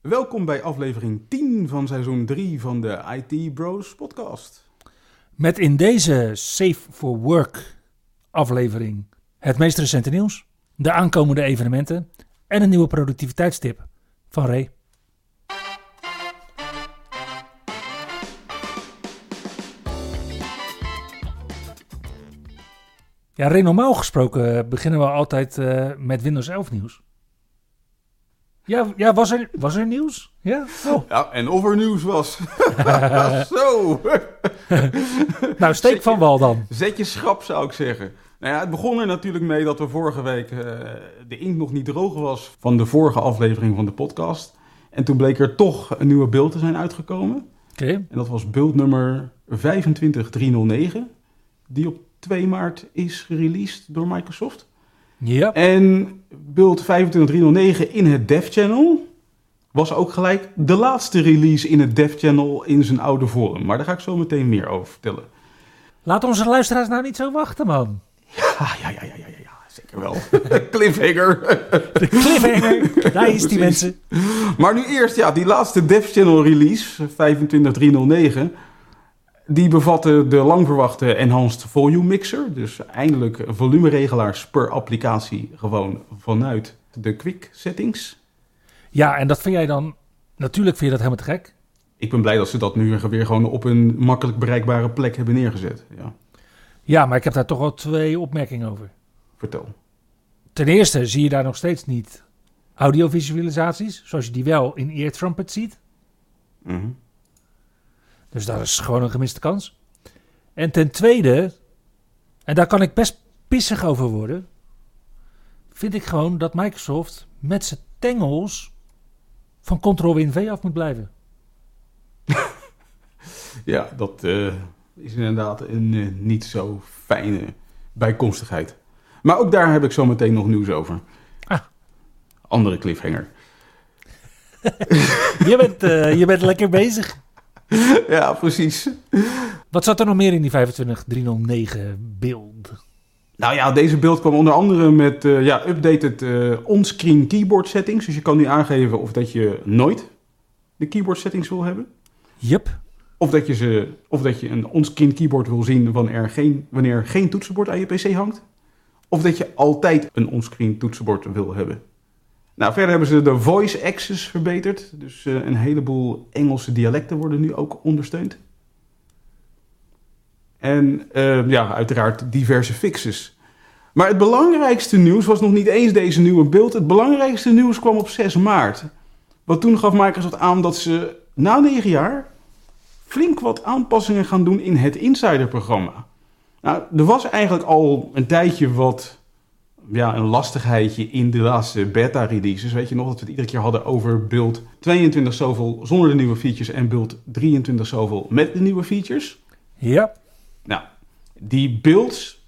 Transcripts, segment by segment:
Welkom bij aflevering 10 van seizoen 3 van de IT Bros podcast. Met in deze Safe for Work aflevering het meest recente nieuws, de aankomende evenementen en een nieuwe productiviteitstip van Ray. Ja, Ray, normaal gesproken beginnen we altijd uh, met Windows 11 nieuws. Ja, ja was, er, was er nieuws? Ja? Oh. ja, en of er nieuws was. Zo. nou, steek van wal dan. Zet je schrap, zou ik zeggen. Nou ja, het begon er natuurlijk mee dat we vorige week uh, de inkt nog niet droog was van de vorige aflevering van de podcast. En toen bleek er toch een nieuwe beeld te zijn uitgekomen. Oké. Okay. En dat was beeld nummer 25309, die op 2 maart is gereleased door Microsoft. Ja. En build 25309 in het dev channel was ook gelijk de laatste release in het dev channel in zijn oude vorm. Maar daar ga ik zo meteen meer over vertellen. Laat onze luisteraars nou niet zo wachten, man. Ja, ja, ja, ja, ja, ja zeker wel. cliffhanger. De cliffhanger, daar is die mensen. Maar nu eerst, ja, die laatste dev channel release, 25309 die bevatten de lang verwachte Enhanced Volume Mixer. Dus eindelijk volumeregelaars per applicatie gewoon vanuit de quick settings. Ja, en dat vind jij dan... Natuurlijk vind je dat helemaal te gek. Ik ben blij dat ze dat nu weer gewoon op een makkelijk bereikbare plek hebben neergezet. Ja, ja maar ik heb daar toch wel twee opmerkingen over. Vertel. Ten eerste zie je daar nog steeds niet audiovisualisaties, zoals je die wel in Ear Trumpet ziet. Mm dus dat is gewoon een gemiste kans. En ten tweede, en daar kan ik best pissig over worden, vind ik gewoon dat Microsoft met zijn tengels van Ctrl-Win-V af moet blijven. ja, dat uh, is inderdaad een uh, niet zo fijne bijkomstigheid. Maar ook daar heb ik zo meteen nog nieuws over. Ah. Andere cliffhanger. je, bent, uh, je bent lekker bezig. ja, precies. Wat zat er nog meer in die 25309 beeld? Nou ja, deze beeld kwam onder andere met uh, ja, updated uh, onscreen keyboard settings. Dus je kan nu aangeven of dat je nooit de keyboard settings wil hebben. Yep. Of dat je, ze, of dat je een onscreen keyboard wil zien wanneer er geen, wanneer er geen toetsenbord aan je pc hangt. Of dat je altijd een onscreen toetsenbord wil hebben. Nou, verder hebben ze de voice access verbeterd. Dus uh, een heleboel Engelse dialecten worden nu ook ondersteund. En uh, ja, uiteraard diverse fixes. Maar het belangrijkste nieuws was nog niet eens deze nieuwe beeld. Het belangrijkste nieuws kwam op 6 maart. Want toen gaf Microsoft aan dat ze na 9 jaar flink wat aanpassingen gaan doen in het Insider-programma. Nou, er was eigenlijk al een tijdje wat ja, een lastigheidje in de laatste beta-releases. Weet je nog dat we het iedere keer hadden over build 22 zoveel zonder de nieuwe features en build 23 zoveel met de nieuwe features? Ja. Nou, die builds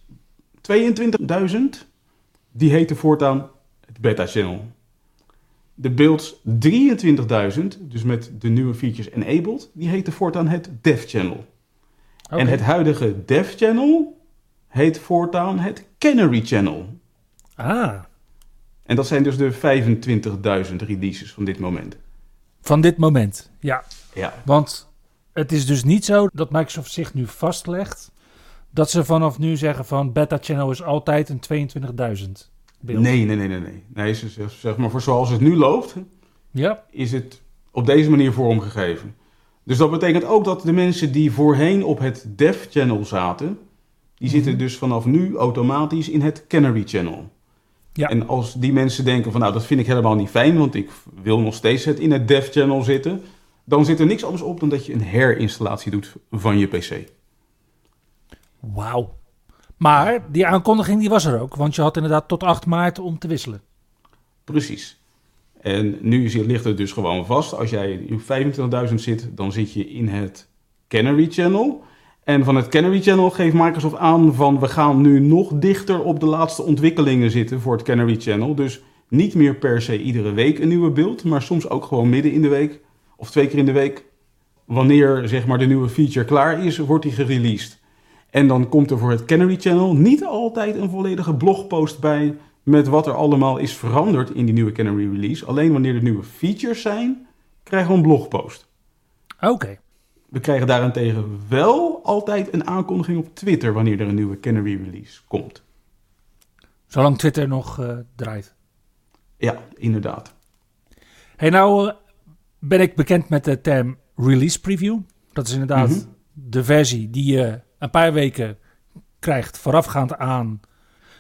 22.000, die heten voortaan het beta-channel. De builds 23.000, dus met de nieuwe features enabled, die heten voortaan het dev-channel. Okay. En het huidige dev-channel heet voortaan het Canary Channel. Ah. En dat zijn dus de 25.000 releases van dit moment. Van dit moment, ja. ja. Want het is dus niet zo dat Microsoft zich nu vastlegt dat ze vanaf nu zeggen van beta channel is altijd een 22.000 beeld. Nee, nee, nee, nee, nee. Nee, zeg maar voor zoals het nu loopt, ja. is het op deze manier vormgegeven. Dus dat betekent ook dat de mensen die voorheen op het dev channel zaten, die zitten dus vanaf nu automatisch in het Canary channel. Ja. En als die mensen denken van nou dat vind ik helemaal niet fijn, want ik wil nog steeds het in het dev channel zitten, dan zit er niks anders op dan dat je een herinstallatie doet van je PC. Wauw. Maar die aankondiging die was er ook, want je had inderdaad tot 8 maart om te wisselen. Precies. En nu ligt het dus gewoon vast. Als jij in 25.000 zit, dan zit je in het Canary Channel. En van het Canary Channel geeft Microsoft aan van we gaan nu nog dichter op de laatste ontwikkelingen zitten voor het Canary Channel. Dus niet meer per se iedere week een nieuwe beeld, maar soms ook gewoon midden in de week of twee keer in de week. Wanneer zeg maar de nieuwe feature klaar is, wordt die gereleased. En dan komt er voor het Canary Channel niet altijd een volledige blogpost bij met wat er allemaal is veranderd in die nieuwe Canary release. Alleen wanneer er nieuwe features zijn, krijgen we een blogpost. Oké. We krijgen daarentegen wel altijd een aankondiging op Twitter wanneer er een nieuwe Canary release komt. Zolang Twitter nog eh, draait. Ja, inderdaad. Hey, nou eh, ben ik bekend met de term release preview. Dat is inderdaad Mhm. de versie die je een paar weken krijgt voorafgaand aan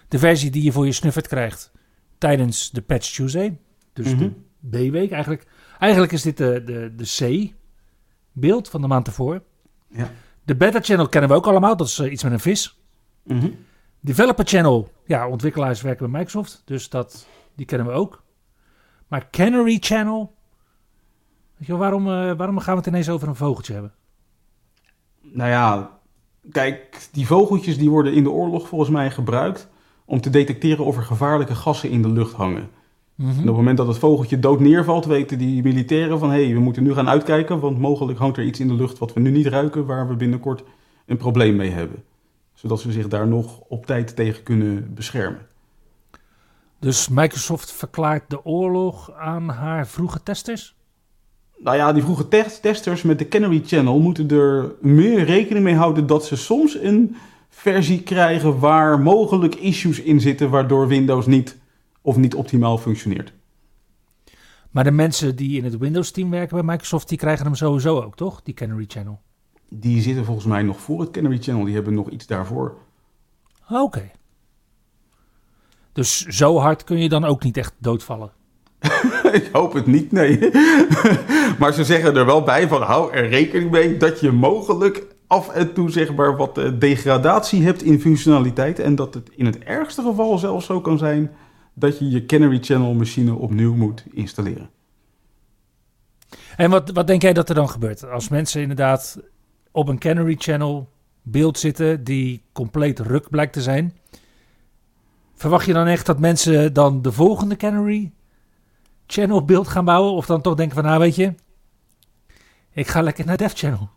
de versie die je voor je snuffert krijgt tijdens de Patch Tuesday. Dus Mhm. de B-week eigenlijk. Eigenlijk is dit de, de, de C-beeld van de maand ervoor. Ja. De Beta Channel kennen we ook allemaal. Dat is eh, iets met een vis. Mhm. Developer Channel, ja, ontwikkelaars werken bij Microsoft, dus dat, die kennen we ook. Maar Canary Channel, weet je waarom, eh, waarom gaan we het ineens over een vogeltje hebben? Nou ja, kijk, die vogeltjes die worden in de oorlog volgens mij gebruikt om te detecteren of er gevaarlijke gassen in de lucht hangen. Mhm. En op het moment dat het vogeltje dood neervalt, weten die militairen van hé, hey, we moeten nu gaan uitkijken, want mogelijk hangt er iets in de lucht wat we nu niet ruiken, waar we binnenkort een probleem mee hebben. Zodat ze zich daar nog op tijd tegen kunnen beschermen. Dus Microsoft verklaart de oorlog aan haar vroege testers? Nou ja, die vroege test- testers met de Canary Channel moeten er meer rekening mee houden dat ze soms een versie krijgen waar mogelijk issues in zitten waardoor Windows niet of niet optimaal functioneert. Maar de mensen die in het Windows-team werken bij Microsoft, die krijgen hem sowieso ook, toch? Die Canary Channel. Die zitten volgens mij nog voor het Canary Channel, die hebben nog iets daarvoor. Oké. Dus zo hard kun je dan ook niet echt doodvallen. Ik hoop het niet, nee. maar ze zeggen er wel bij van hou er rekening mee dat je mogelijk af en toe zeg maar wat eh, degradatie hebt in functionaliteit. En dat het in het ergste geval zelfs zo kan zijn dat je je Canary Channel machine opnieuw moet installeren. En wat, wat denk jij dat er dan gebeurt? Als mensen inderdaad op een Canary Channel beeld zitten die compleet ruk blijkt te zijn. Verwacht je dan echt dat mensen dan de volgende Canary Channel beeld gaan bouwen? Of dan toch denken van, nou weet je, ik ga lekker naar Dev Channel.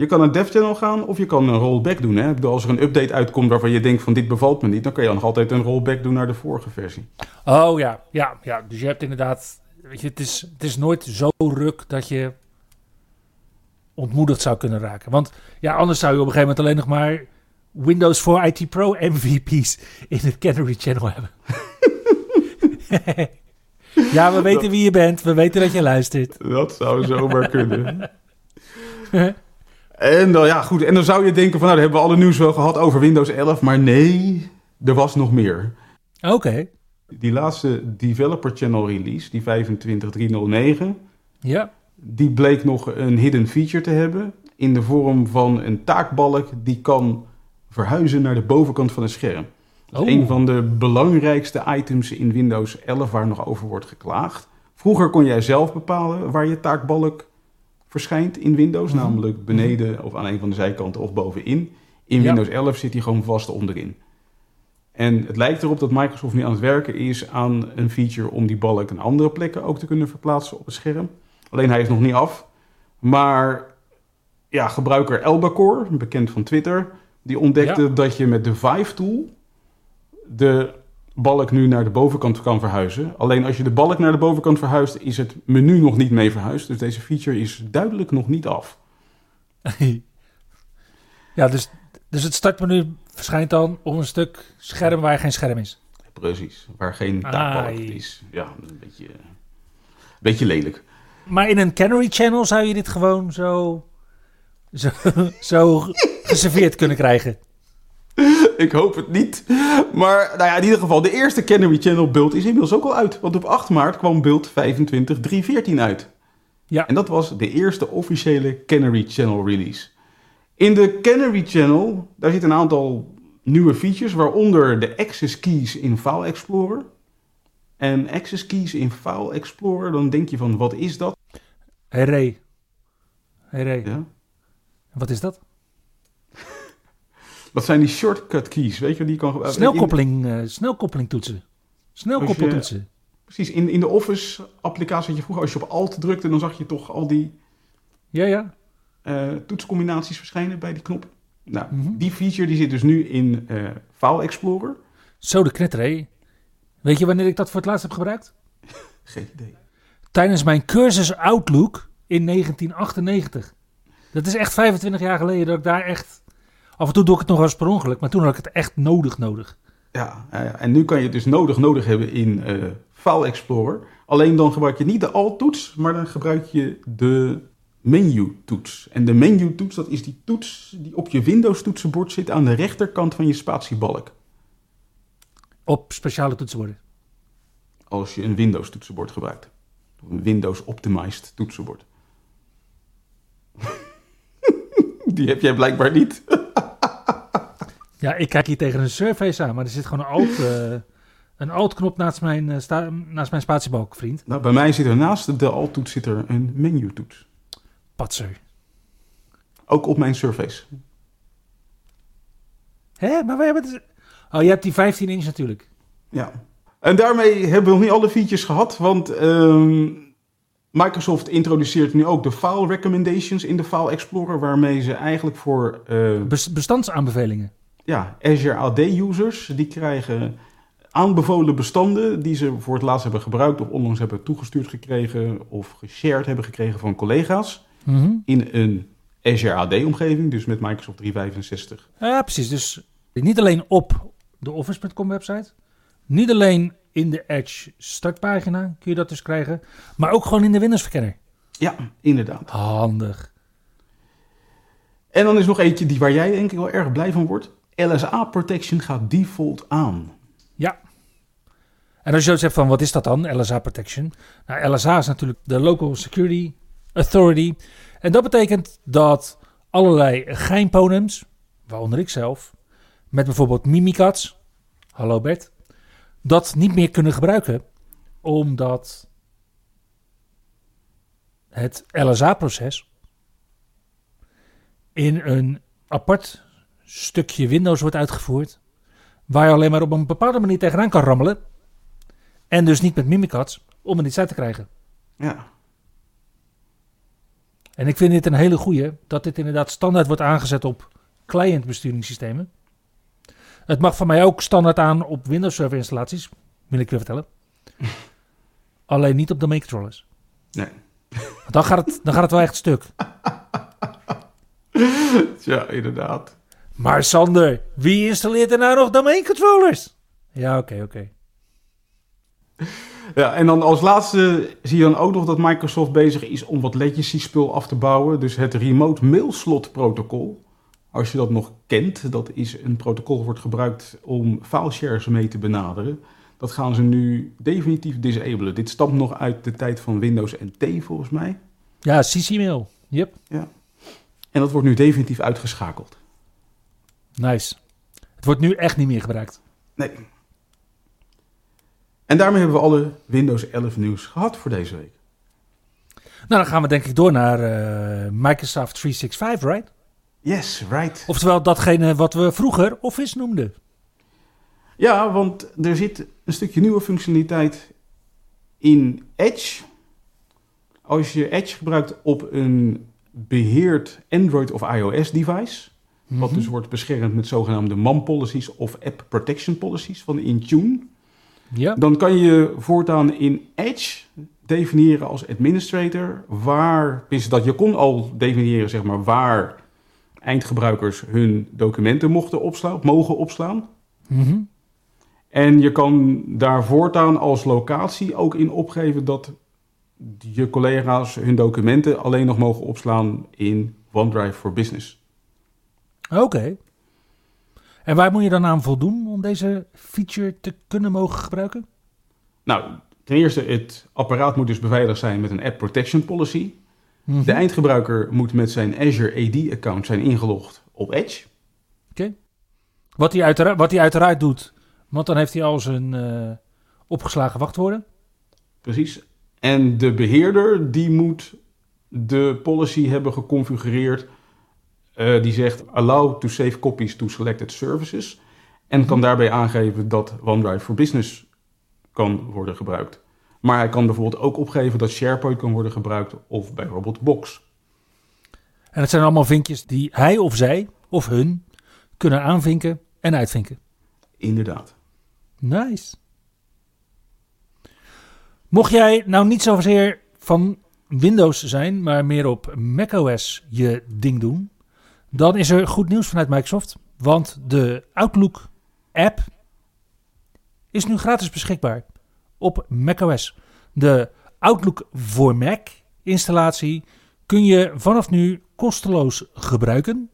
Je kan naar Dev Channel gaan of je kan een rollback doen. Hè? Ik bedoel, Als er een update uitkomt waarvan je denkt van dit bevalt me niet, dan kan je nog altijd een rollback doen naar de vorige versie. Oh ja, ja, ja. Dus je hebt inderdaad, weet je, het is, het is nooit zo ruk dat je ontmoedigd zou kunnen raken. Want ja, anders zou je op een gegeven moment alleen nog maar Windows 4 IT Pro MVP's in het Canary Channel hebben. ja, we weten wie je bent. We weten dat je luistert. Dat zou zomaar kunnen. En dan, ja, goed. En dan zou je denken van, nou, dan hebben we alle nieuws wel gehad over Windows 11. Maar nee, er was nog meer. Oké, Die laatste Developer Channel release, die 25309, ja. die bleek nog een hidden feature te hebben. In de vorm van een taakbalk die kan verhuizen naar de bovenkant van het scherm. Dat is Oh. een van de belangrijkste items in Windows 11 waar nog over wordt geklaagd. Vroeger kon jij zelf bepalen waar je taakbalk verschijnt in Windows, Mhm. namelijk beneden of aan een van de zijkanten of bovenin. In Ja. Windows 11 zit hij gewoon vast onderin. En het lijkt erop dat Microsoft nu aan het werken is aan een feature om die balk aan andere plekken ook te kunnen verplaatsen op het scherm. Alleen hij is nog niet af. Maar ja, gebruiker Elbacor, bekend van Twitter, die ontdekte Ja. dat je met de Vive tool de balk nu naar de bovenkant kan verhuizen. Alleen als je de balk naar de bovenkant verhuist, is het menu nog niet mee verhuisd. Dus deze feature is duidelijk nog niet af. ja, dus, dus het startmenu verschijnt dan op een stuk scherm waar geen scherm is. Precies, waar geen taakbalk is. Ja, een beetje, een beetje lelijk. Maar in een Canary Channel zou je dit gewoon zo, zo, zo geserveerd kunnen krijgen. Ik hoop het niet. Maar nou ja, in ieder geval, de eerste Canary Channel beeld is inmiddels ook al uit. Want op 8 maart kwam beeld 25314 uit. Ja. En dat was de eerste officiële Canary Channel release. In de Canary Channel, daar zitten een aantal nieuwe features, waaronder de access keys in File Explorer. en access keys in File Explorer, dan denk je van, wat is dat? Hey Ray. Hey Ray. Ja. Wat is dat? Dat zijn die shortcut keys, weet je, die je kan. Snelkoppeling, eh snelkoppeling toetsen. Snelkoppeltoetsen. Precies, in, in de Office-applicatie had je vroeger, als je op Alt drukte, dan zag je toch al die Ja, ja. eh, toetscombinaties verschijnen bij die knop. Nou, Mhm. die feature die zit dus nu in eh, File Explorer. Zo de knetter, hé. Weet je wanneer ik dat voor het laatst heb gebruikt? Geen idee. Tijdens mijn cursus Outlook in 1998. Dat is echt 25 jaar geleden dat ik daar echt... Af en toe doe ik het nog eens per ongeluk, maar toen had ik het echt nodig nodig. Ja, en nu kan je het dus nodig nodig hebben in eh, File Explorer. Alleen dan gebruik je niet de Alt-toets, maar dan gebruik je de menu-toets. En de menu-toets, dat is die toets die op je Windows-toetsenbord zit aan de rechterkant van je spatiebalk. Op speciale toetsenborden. Als je een Windows-toetsenbord gebruikt. Een Windows-optimized toetsenbord. die heb jij blijkbaar niet. Ja, ik kijk hier tegen een surface aan, maar er zit gewoon een alt, eh, een alt-knop naast mijn, eh, sta- naast mijn spatiebalk, vriend. Nou, bij mij zit er naast de Alt-toets zit er een menu-toets. Patser. Ook op mijn Surface. Hè, maar we hebben het... Oh, je hebt die 15 inch natuurlijk. Ja. En daarmee hebben we nog niet alle features gehad, want ehm, Microsoft introduceert nu ook de file recommendations in de File Explorer, waarmee ze eigenlijk voor Bes- bestandsaanbevelingen. Ja, Azure AD-users, die krijgen aanbevolen bestanden die ze voor het laatst hebben gebruikt of onlangs hebben toegestuurd gekregen of geshared hebben gekregen van collega's Mhm. in een Azure AD-omgeving, dus met Microsoft 365. Ja, precies. Dus niet alleen op de Office.com website. Niet alleen in de Edge startpagina kun je dat dus krijgen. Maar ook gewoon in de Windows verkenner. Ja, inderdaad. Handig. En dan is nog eentje die waar jij denk ik wel erg blij van wordt. LSA Protection gaat default aan. Ja. En als je zoiets hebt van, wat is dat dan, LSA Protection? Nou, LSA is natuurlijk de Local Security Authority. En dat betekent dat allerlei geheimponems, waaronder ik zelf, met bijvoorbeeld Mimikatz, hallo Bert, dat niet meer kunnen gebruiken, omdat het LSA-proces in een apart stukje Windows wordt uitgevoerd, waar je alleen maar op een bepaalde manier tegenaan kan rammelen, en dus niet met Mimikatz, om er iets uit te krijgen. Ja, En ik vind dit een hele goeie, dat dit inderdaad standaard wordt aangezet op client-besturingssystemen. Het mag van mij ook standaard aan op Windows Server installaties, wil ik weer vertellen. Alleen niet op domain controllers. nee. Dan gaat het, dan gaat het wel echt stuk. Ja, inderdaad. Maar Sander, wie installeert er nou nog domain controllers? Ja, oké, oké. Ja, en dan als laatste zie je dan ook nog dat Microsoft bezig is om wat legacy-spul af te bouwen. Dus het Remote Mail Slot protocol. Als je dat nog kent, dat is een protocol dat wordt gebruikt om fileshares mee te benaderen. Dat gaan ze nu definitief disabelen. Dit stamt nog uit de tijd van Windows NT volgens mij. Ja, CC-mail. Yep, En dat wordt nu definitief uitgeschakeld. Nice. Het wordt nu echt niet meer gebruikt. Nee. En daarmee hebben we alle Windows 11 nieuws gehad voor deze week. Nou, dan gaan we denk ik door naar eh, Microsoft 365, right? Yes, right. Oftewel datgene wat we vroeger Office noemden. Ja, want er zit een stukje nieuwe functionaliteit in Edge. Als je Edge gebruikt op een beheerd Android of iOS device, wat Mhm. dus wordt beschermd met zogenaamde MAM policies of App Protection policies van Intune, Ja. dan kan je voortaan in Edge definiëren als administrator waar, is dat je kon al definiëren zeg maar waar eindgebruikers hun documenten mochten opslaan, mogen opslaan. Mhm. En je kan daar voortaan als locatie ook in opgeven dat je collega's hun documenten alleen nog mogen opslaan in OneDrive for Business. Oké. En waar moet je dan aan voldoen om deze feature te kunnen mogen gebruiken? Nou, ten eerste, het apparaat moet dus beveiligd zijn met een App Protection Policy. Mhm. De eindgebruiker moet met zijn Azure AD-account zijn ingelogd op Edge. Wat hij, uiteraard, wat hij uiteraard doet, want dan heeft hij al zijn eh, opgeslagen wachtwoorden. Precies. En de beheerder die moet de policy hebben geconfigureerd eh, die zegt allow to save copies to selected services. En kan daarbij aangeven dat OneDrive for Business kan worden gebruikt. Maar hij kan bijvoorbeeld ook opgeven dat SharePoint kan worden gebruikt of bijvoorbeeld Box. En het zijn allemaal vinkjes die hij of zij of hun kunnen aanvinken en uitvinken. Inderdaad. Nice. Mocht jij nou niet zozeer van Windows zijn, maar meer op macOS je ding doen, dan is er goed nieuws vanuit Microsoft. Want de Outlook app is nu gratis beschikbaar op macOS. De Outlook voor Mac installatie kun je vanaf nu kosteloos gebruiken.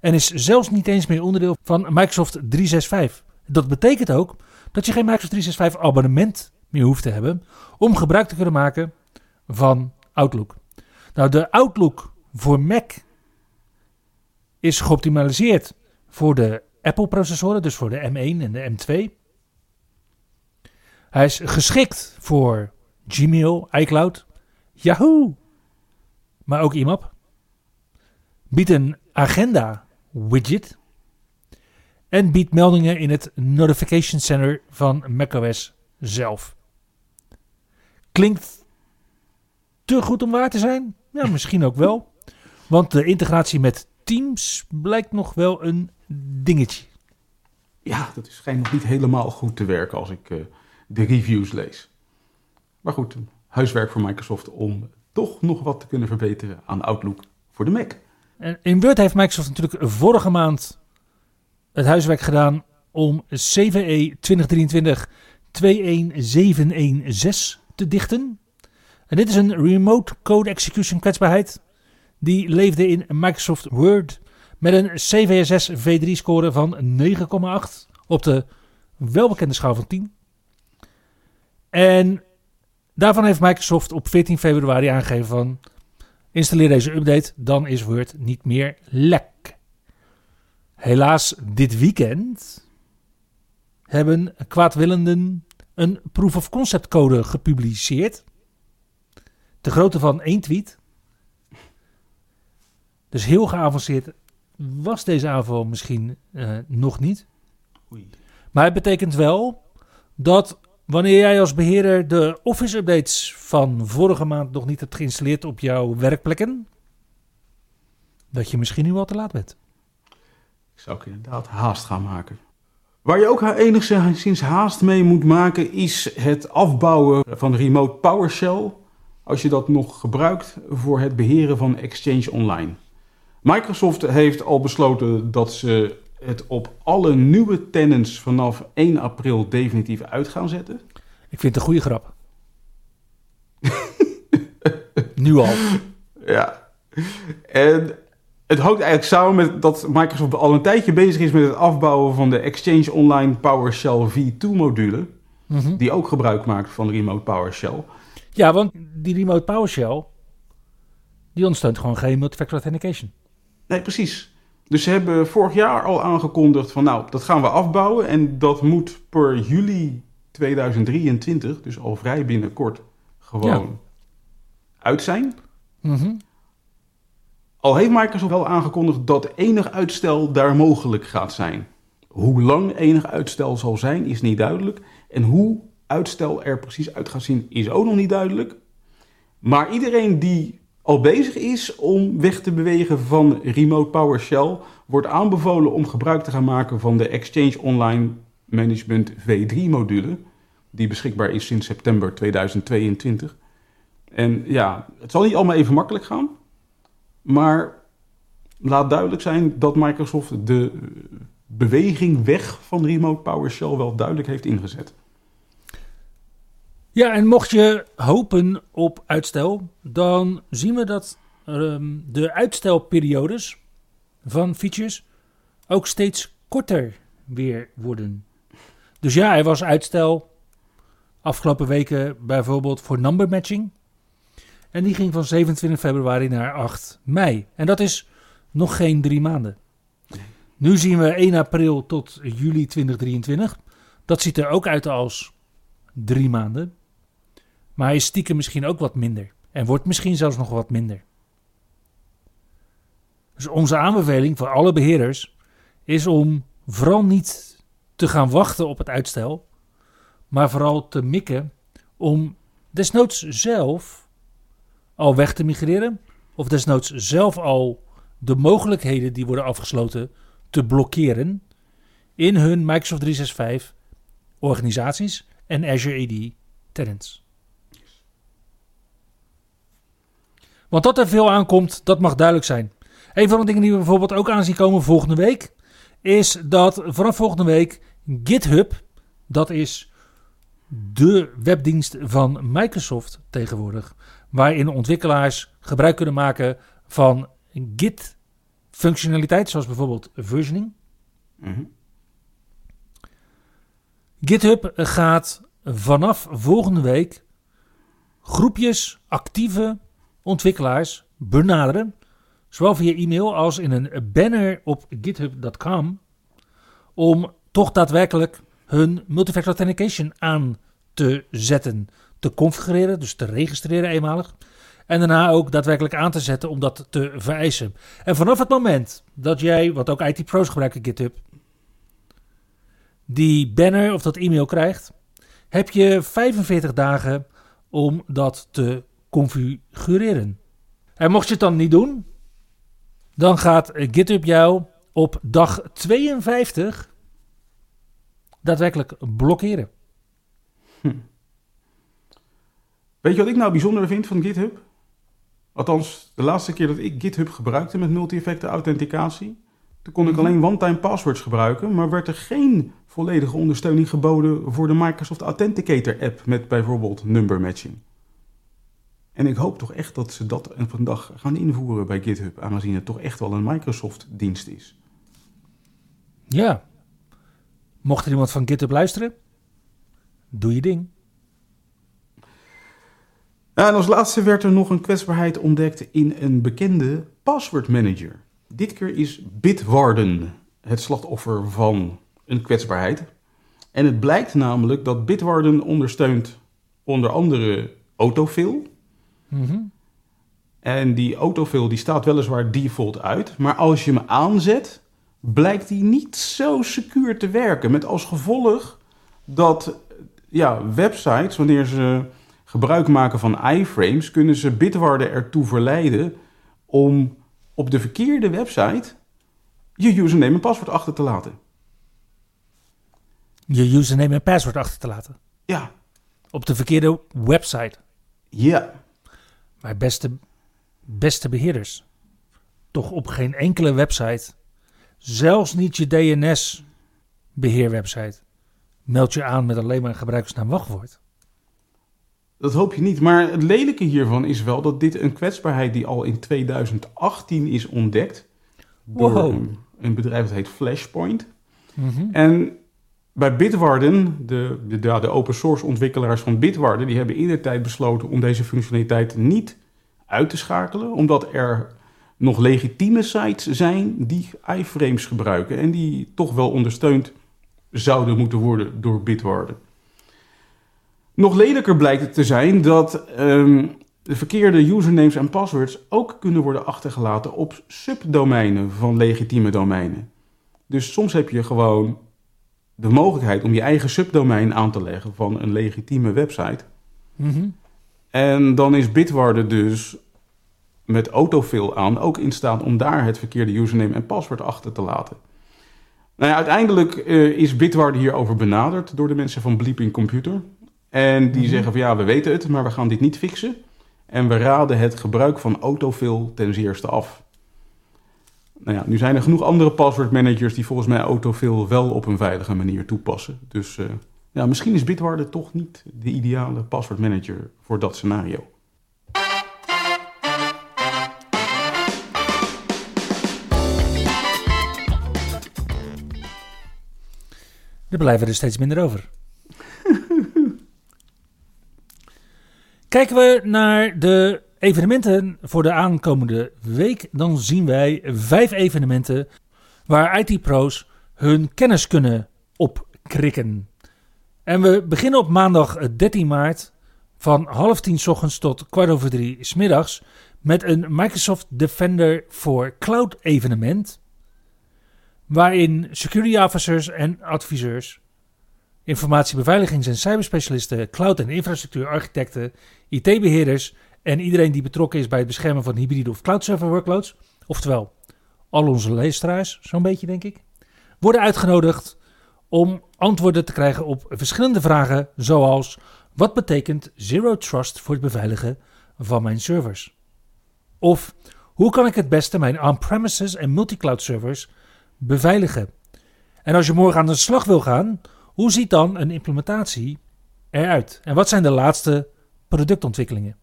En is zelfs niet eens meer onderdeel van Microsoft 365. Dat betekent ook dat je geen Microsoft 365 abonnement meer hoeft te hebben om gebruik te kunnen maken van Outlook. Nou, de Outlook voor Mac is geoptimaliseerd voor de Apple-processoren, dus voor de M1 en de M2. Hij is geschikt voor Gmail, iCloud, Yahoo, maar ook IMAP. Biedt een agenda-widget en biedt meldingen in het Notification Center van macOS zelf. Klinkt te goed om waar te zijn? Ja, misschien ook wel. Want de integratie met Teams blijkt nog wel een dingetje. Ja, dat schijnt nog niet helemaal goed te werken als ik uh, de reviews lees. Maar goed, huiswerk voor Microsoft om toch nog wat te kunnen verbeteren aan Outlook voor de Mac. En in Word heeft Microsoft natuurlijk vorige maand het huiswerk gedaan om CVE 2023 21716 te dichten. En dit is een remote code execution kwetsbaarheid. Die leefde in Microsoft Word met een CVSS V3 score van 9,8 op de welbekende schaal van 10. En daarvan heeft Microsoft op 14 februari aangegeven van installeer deze update, dan is Word niet meer lek. Helaas dit weekend hebben kwaadwillenden een proof of concept code gepubliceerd de grootte van één tweet. Dus heel geavanceerd was deze aanval misschien uh, nog niet. Oei. Maar het betekent wel dat wanneer jij als beheerder de Office updates van vorige maand nog niet hebt geïnstalleerd op jouw werkplekken, dat je misschien nu al te laat bent. Ik zou ook inderdaad haast gaan maken. Waar je ook enigszins haast mee moet maken is het afbouwen van remote PowerShell als je dat nog gebruikt voor het beheren van Exchange Online. Microsoft heeft al besloten dat ze het op alle nieuwe tenants vanaf 1 april definitief uit gaan zetten. Ik vind het een goede grap. nu al. Ja. En het hangt eigenlijk samen met dat Microsoft al een tijdje bezig is met het afbouwen van de Exchange Online PowerShell V2 module. Mhm. Die ook gebruik maakt van Remote PowerShell. Ja, want die remote PowerShell, die ondersteunt gewoon geen multifactor authentication. Nee, precies. Dus ze hebben vorig jaar al aangekondigd van nou, dat gaan we afbouwen en dat moet per juli 2023, dus al vrij binnenkort, gewoon uit zijn. Mm Al heeft Microsoft wel aangekondigd dat enig uitstel daar mogelijk gaat zijn. Hoe lang enig uitstel zal zijn, is niet duidelijk. En hoe uitstel er precies uit gaat zien, is ook nog niet duidelijk. Maar iedereen die al bezig is om weg te bewegen van Remote PowerShell, wordt aanbevolen om gebruik te gaan maken van de Exchange Online Management V3 module, die beschikbaar is sinds september 2022. En ja, het zal niet allemaal even makkelijk gaan, maar laat duidelijk zijn dat Microsoft de beweging weg van Remote PowerShell wel duidelijk heeft ingezet. Ja, en mocht je hopen op uitstel, dan zien we dat um, de uitstelperiodes van features ook steeds korter weer worden. Dus ja, er was uitstel afgelopen weken bijvoorbeeld voor number matching. En die ging van 27 februari naar 8 mei. En dat is nog geen drie maanden. Nu zien we 1 april tot juli 2023. Dat ziet er ook uit als drie maanden. Maar hij is stiekem misschien ook wat minder. En wordt misschien zelfs nog wat minder. Dus onze aanbeveling voor alle beheerders is om vooral niet te gaan wachten op het uitstel, maar vooral te mikken om desnoods zelf al weg te migreren, of desnoods zelf al de mogelijkheden die worden afgesloten te blokkeren in hun Microsoft 365 organisaties en Azure AD tenants. Want dat er veel aankomt, dat mag duidelijk zijn. Een van de dingen die we bijvoorbeeld ook aan zien komen volgende week, is dat vanaf volgende week GitHub, dat is de webdienst van Microsoft tegenwoordig, waarin ontwikkelaars gebruik kunnen maken van Git functionaliteit, zoals bijvoorbeeld versioning. Mhm. GitHub gaat vanaf volgende week groepjes actieve ontwikkelaars benaderen, zowel via e-mail als in een banner op github.com, om toch daadwerkelijk hun multifactor authentication aan te zetten, te configureren, dus te registreren eenmalig. En daarna ook daadwerkelijk aan te zetten om dat te vereisen. En vanaf het moment dat jij, wat ook IT-pro's gebruiken GitHub, die banner of dat e-mail krijgt, heb je 45 dagen om dat te configureren. En mocht je het dan niet doen, dan gaat GitHub jou op dag 52 daadwerkelijk blokkeren. Weet je wat ik nou bijzonder vind van GitHub? Althans, de laatste keer dat ik GitHub gebruikte met multi-effecten authenticatie, toen kon ik Mhm. alleen one-time passwords gebruiken, maar werd er geen volledige ondersteuning geboden voor de Microsoft Authenticator app met bijvoorbeeld number matching. En ik hoop toch echt dat ze dat vandaag gaan invoeren bij GitHub, aangezien het toch echt wel een Microsoft-dienst is. Ja. Mocht er iemand van GitHub luisteren, doe je ding. En als laatste werd er nog een kwetsbaarheid ontdekt in een bekende password manager. Dit keer is Bitwarden het slachtoffer van een kwetsbaarheid. En het blijkt namelijk dat Bitwarden ondersteunt onder andere autofill. Mhm. En die autofill die staat weliswaar default uit, maar als je hem aanzet, blijkt die niet zo secuur te werken. Met als gevolg dat ja, websites, wanneer ze gebruik maken van iframes, kunnen ze Bitwarden ertoe verleiden om op de verkeerde website je username en paswoord achter te laten. Je username en password achter te laten. Ja, Op de verkeerde website. ja. Maar beste, beste beheerders, toch op geen enkele website, zelfs niet je DNS-beheerwebsite, meld je aan met alleen maar een gebruikersnaam wachtwoord. Dat hoop je niet. Maar het lelijke hiervan is wel dat dit een kwetsbaarheid die al in 2018 is ontdekt. Door Wow. een, een bedrijf dat heet Flashpoint. Mhm. En bij Bitwarden, de, de, de, open source ontwikkelaars van Bitwarden, die hebben in de tijd besloten om deze functionaliteit niet uit te schakelen. Omdat er nog legitieme sites zijn die iframes gebruiken. En die toch wel ondersteund zouden moeten worden door Bitwarden. Nog lelijker blijkt het te zijn dat ehm, de verkeerde usernames en passwords ook kunnen worden achtergelaten op subdomeinen van legitieme domeinen. Dus soms heb je gewoon de mogelijkheid om je eigen subdomein aan te leggen van een legitieme website. Mhm. En dan is Bitwarden dus met autofill aan ook in staat om daar het verkeerde username en paswoord achter te laten. Nou ja, uiteindelijk eh, is Bitwarden hierover benaderd door de mensen van Bleeping Computer. En die Mhm. zeggen van ja, we weten het, maar we gaan dit niet fixen. En we raden het gebruik van autofill ten zeerste af. Nou ja, nu zijn er genoeg andere password managers die volgens mij autofill wel op een veilige manier toepassen. Dus eh, ja, misschien is Bitwarden toch niet de ideale password manager voor dat scenario. Er blijven er steeds minder over. Kijken we naar de evenementen voor de aankomende week, dan zien wij vijf evenementen waar IT-pro's hun kennis kunnen opkrikken. En we beginnen op maandag 13 maart van half tien 's ochtends tot kwart over drie 's middags met een Microsoft Defender voor Cloud evenement. Waarin security officers en adviseurs, informatiebeveiligings- en cyberspecialisten, cloud- en infrastructuurarchitecten, IT-beheerders en iedereen die betrokken is bij het beschermen van hybride of cloud server workloads, oftewel al onze leesteraars, zo'n beetje denk ik, worden uitgenodigd om antwoorden te krijgen op verschillende vragen zoals wat betekent Zero Trust voor het beveiligen van mijn servers? Of hoe kan ik het beste mijn on-premises en multicloud servers beveiligen? En als je morgen aan de slag wil gaan, hoe ziet dan een implementatie eruit? En wat zijn de laatste productontwikkelingen?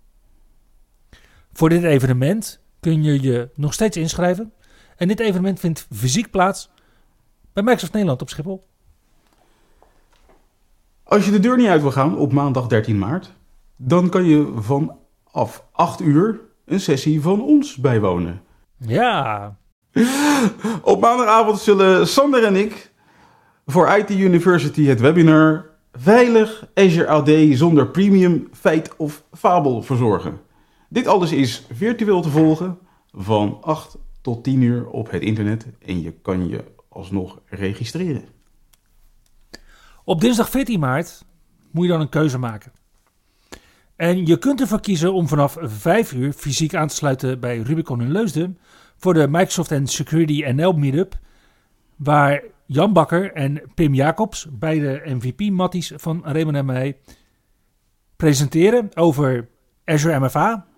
Voor dit evenement kun je je nog steeds inschrijven. En dit evenement vindt fysiek plaats bij Microsoft Nederland op Schiphol. Als je de deur niet uit wil gaan op maandag 13 maart, dan kan je vanaf 8 uur een sessie van ons bijwonen. Ja, Op maandagavond zullen Sander en ik voor IT University het webinar Veilig Azure AD zonder premium, feit of fabel verzorgen. Dit alles is virtueel te volgen van 8 tot 10 uur op het internet en je kan je alsnog registreren. Op dinsdag 14 maart moet je dan een keuze maken. En je kunt ervoor kiezen om vanaf 5 uur fysiek aan te sluiten bij Rubicon in Leusden voor de Microsoft and Security NL Meetup, waar Jan Bakker en Pim Jacobs, beide MVP-matties van Raymond en mij, presenteren over Azure MFA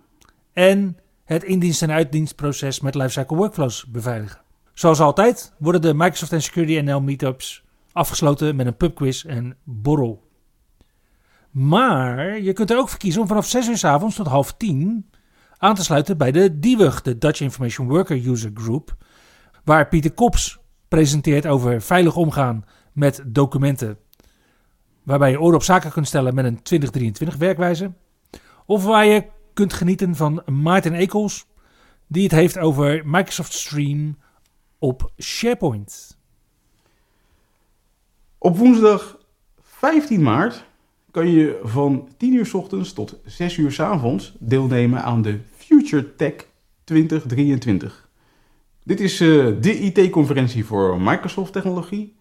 en het indienst- en uitdienstproces met Lifecycle Workflows beveiligen. Zoals altijd worden de Microsoft Security NL Meetups afgesloten met een pubquiz en borrel. Maar je kunt er ook voor kiezen om vanaf 6 uur 's avonds tot half 10 aan te sluiten bij de DIWUG, de Dutch Information Worker User Group, waar Pieter Kops presenteert over veilig omgaan met documenten, waarbij je oren op zaken kunt stellen met een 2023 werkwijze, of waar je kunt genieten van Maarten Ekels, die het heeft over Microsoft Stream op SharePoint. Op woensdag 15 maart kan je van 10 uur 's ochtends tot 6 uur 's avonds deelnemen aan de Future Tech 2023. Dit is eh, de IT-conferentie voor Microsoft technologie.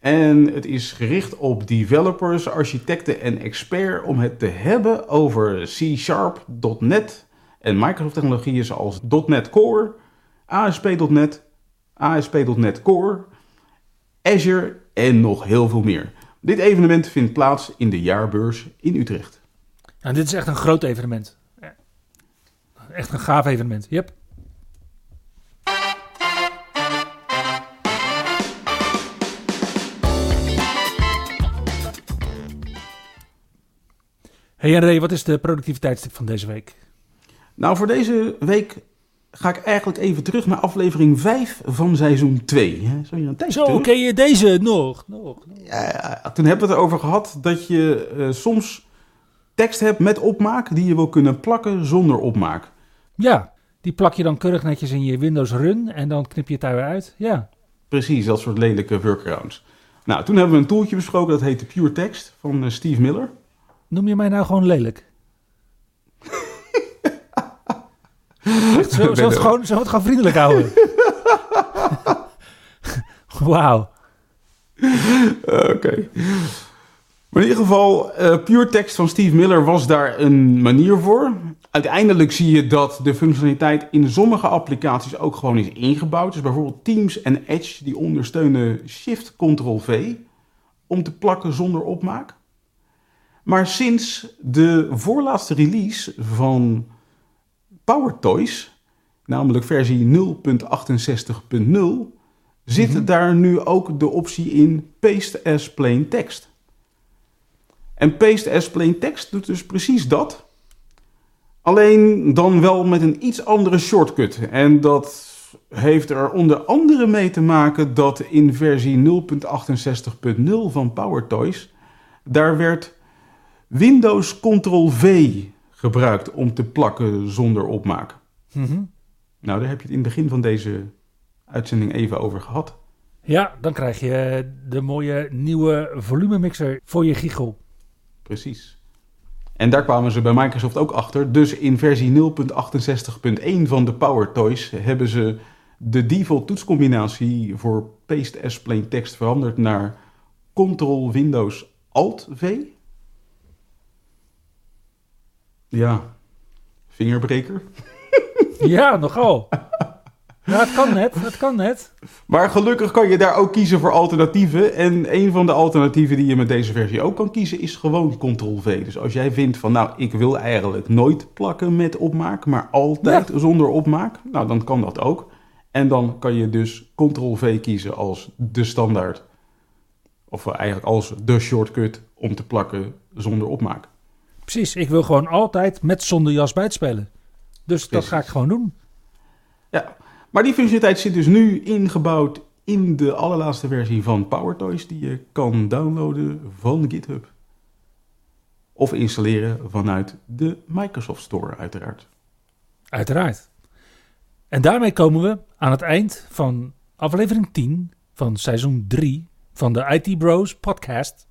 En het is gericht op developers, architecten en experts om het te hebben over C-Sharp, .NET en Microsoft technologieën zoals .NET Core, ASP.NET, ASP.NET Core, Azure en nog heel veel meer. Dit evenement vindt plaats in de jaarbeurs in Utrecht. Nou, dit is echt een groot evenement. Echt een gaaf evenement. Yep. Hey Henry, wat is de productiviteitstip van deze week? Nou, voor deze week ga ik eigenlijk even terug naar aflevering 5 van seizoen 2. hè. Zo, je een tijdje Zo, terug. ken je deze nog? nog. Ja, ja, toen hebben we het erover gehad dat je eh, soms tekst hebt met opmaak die je wil kunnen plakken zonder opmaak. Ja, die plak je dan keurig netjes in je Windows Run en dan knip je het daar weer uit. Ja, Precies, dat soort lelijke workarounds. Nou, toen hebben we een tooltje besproken dat heette Pure Text van eh, Steve Miller. Noem je mij nou gewoon lelijk? Echt, het gewoon, het gewoon vriendelijk houden. Wauw. Oké. Maar in ieder geval, eh, Pure Text van Steve Miller was daar een manier voor. Uiteindelijk zie je dat de functionaliteit in sommige applicaties ook gewoon is ingebouwd. Dus bijvoorbeeld Teams en Edge die ondersteunen Shift-Ctrl-V om te plakken zonder opmaak. Maar sinds de voorlaatste release van PowerToys, namelijk versie 0.68.0, zit Mhm. daar nu ook de optie in Paste as Plain Text. En Paste as Plain Text doet dus precies dat. Alleen dan wel met een iets andere shortcut. En dat heeft er onder andere mee te maken dat in versie 0.68.0 van PowerToys... daar werd Windows Ctrl-V gebruikt om te plakken zonder opmaak. Mhm. Nou, daar heb je het in het begin van deze uitzending even over gehad. Ja, dan krijg je de mooie nieuwe volumemixer voor je giegel. Precies. En daar kwamen ze bij Microsoft ook achter. Dus in versie 0.68.1 van de Power Toys hebben ze de default toetscombinatie voor Paste as Plain Text veranderd naar Ctrl Windows Alt V. Ja, vingerbreker. Ja, nogal. Ja, het kan net, het kan net. Maar gelukkig kan je daar ook kiezen voor alternatieven. En een van de alternatieven die je met deze versie ook kan kiezen is gewoon Ctrl-V. Dus als jij vindt van nou, ik wil eigenlijk nooit plakken met opmaak, maar altijd zonder opmaak, nou dan kan dat ook. En dan kan je dus Ctrl-V kiezen als de standaard. Of eigenlijk als de shortcut om te plakken zonder opmaak. Precies, ik wil gewoon altijd met zonder jas bijspelen. Dus dat ga ik gewoon doen. Ja, maar die functionaliteit zit dus nu ingebouwd in de allerlaatste versie van PowerToys die je kan downloaden van GitHub. Of installeren vanuit de Microsoft Store uiteraard. Uiteraard. En daarmee komen we aan het eind van aflevering 10 van seizoen 3 van de IT Bros podcast.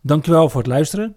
Dankjewel voor het luisteren